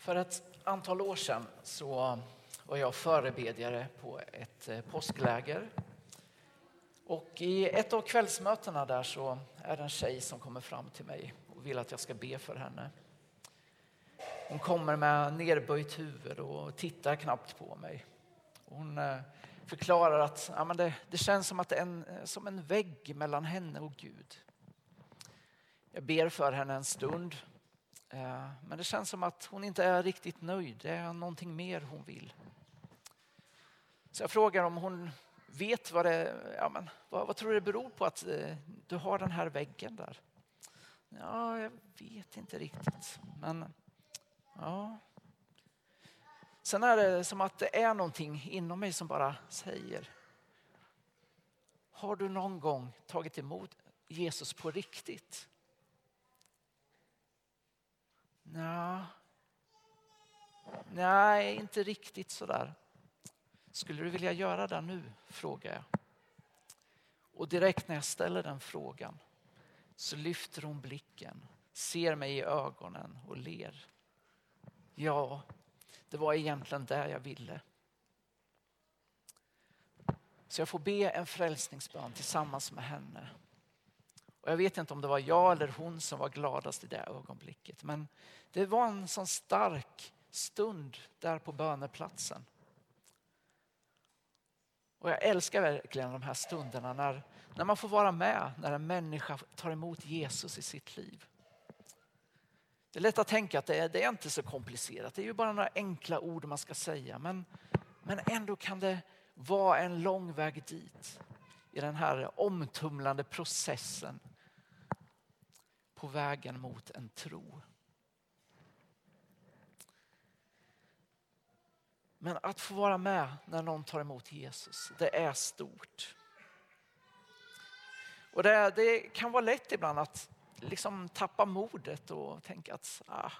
För ett antal år sedan så var jag förebedjare på ett eh, påskläger. Och i ett av kvällsmötena där så är det en tjej som kommer fram till mig och vill att jag ska be för henne. Hon kommer med nerböjt huvud och tittar knappt på mig. Hon eh, förklarar att ja, men det, det känns som, att en, eh, som en vägg mellan henne och Gud. Jag ber för henne en stund Eh, men det känns som att hon inte är riktigt nöjd. Det är någonting mer hon vill. Så jag frågar om hon vet vad det ja, men, vad, vad tror du det beror på att eh, du har den här väggen där? Ja, jag vet inte riktigt. Men ja. Sen är det som att det är någonting inom mig som bara säger. Har du någon gång tagit emot Jesus på riktigt? Nja, nej, inte riktigt sådär. Skulle du vilja göra det nu? frågar jag. Och direkt när jag ställer den frågan så lyfter hon blicken, ser mig i ögonen och ler. Ja, det var egentligen där jag ville. Så jag får be en frälsningsbön tillsammans med henne. Och jag vet inte om det var jag eller hon som var gladast i det ögonblicket. Men det var en sån stark stund där på böneplatsen. Och jag älskar verkligen de här stunderna när, när man får vara med när en människa tar emot Jesus i sitt liv. Det är lätt att tänka att det är, det är inte så komplicerat. Det är ju bara några enkla ord man ska säga. Men, men ändå kan det vara en lång väg dit i den här omtumlande processen på vägen mot en tro. Men att få vara med när någon tar emot Jesus, det är stort. Och det, det kan vara lätt ibland att liksom tappa modet och tänka att ah,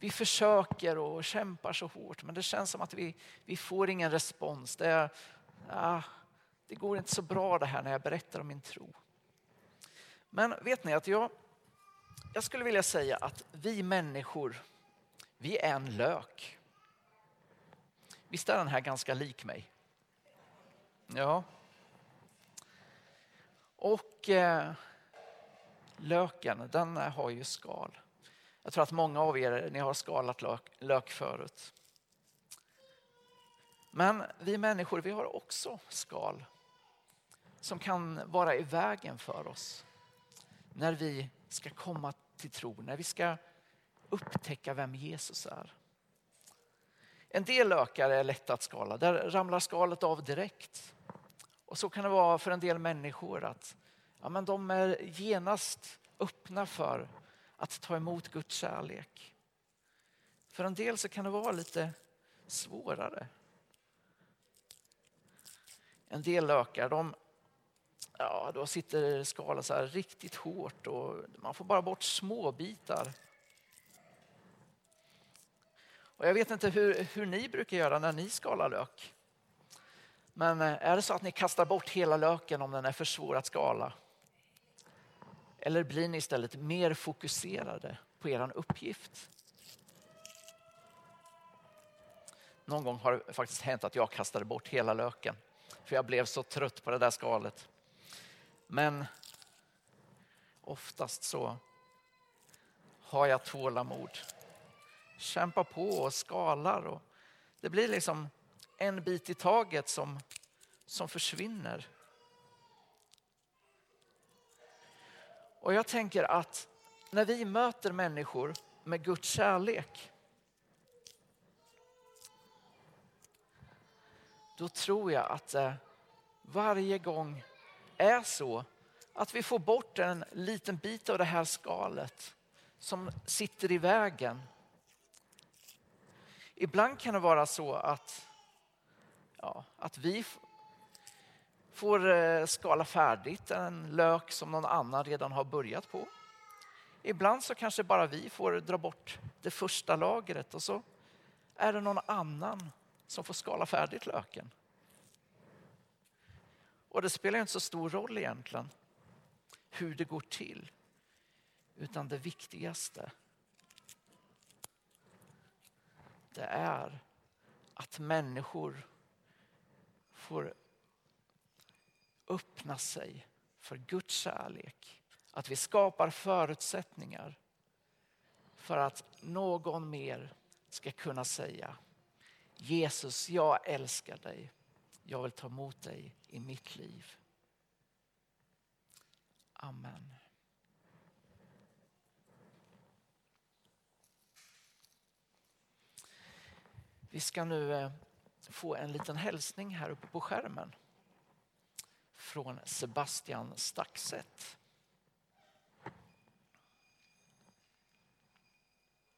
vi försöker och kämpar så hårt men det känns som att vi, vi får ingen respons. Det, ah, det går inte så bra det här när jag berättar om min tro. Men vet ni att jag, jag skulle vilja säga att vi människor, vi är en lök. Visst är den här ganska lik mig? Ja. Och eh, löken, den har ju skal. Jag tror att många av er ni har skalat lök, lök förut. Men vi människor, vi har också skal som kan vara i vägen för oss när vi ska komma till tro, när vi ska upptäcka vem Jesus är. En del lökar är lätta att skala, där ramlar skalet av direkt. Och så kan det vara för en del människor att ja, men de är genast öppna för att ta emot Guds kärlek. För en del så kan det vara lite svårare. En del lökar de ja, då sitter skalet så här riktigt hårt och man får bara bort små bitar. Och jag vet inte hur, hur ni brukar göra när ni skalar lök. Men eh, är det så att ni kastar bort hela löken om den är för svår att skala? Eller blir ni istället mer fokuserade på er uppgift? Någon gång har det faktiskt hänt att jag kastade bort hela löken för jag blev så trött på det där skalet. Men oftast så har jag tålamod. Kämpar på och skalar. Och det blir liksom en bit i taget som, som försvinner. Och jag tänker att när vi möter människor med Guds kärlek då tror jag att eh, varje gång är så att vi får bort en liten bit av det här skalet som sitter i vägen. Ibland kan det vara så att, ja, att vi får eh, skala färdigt en lök som någon annan redan har börjat på. Ibland så kanske bara vi får dra bort det första lagret och så är det någon annan som får skala färdigt löken. Och det spelar inte så stor roll egentligen hur det går till. Utan det viktigaste det är att människor får öppna sig för Guds kärlek. Att vi skapar förutsättningar för att någon mer ska kunna säga Jesus, jag älskar dig. Jag vill ta emot dig i mitt liv. Amen. Vi ska nu eh, få en liten hälsning här uppe på skärmen från Sebastian Staxet.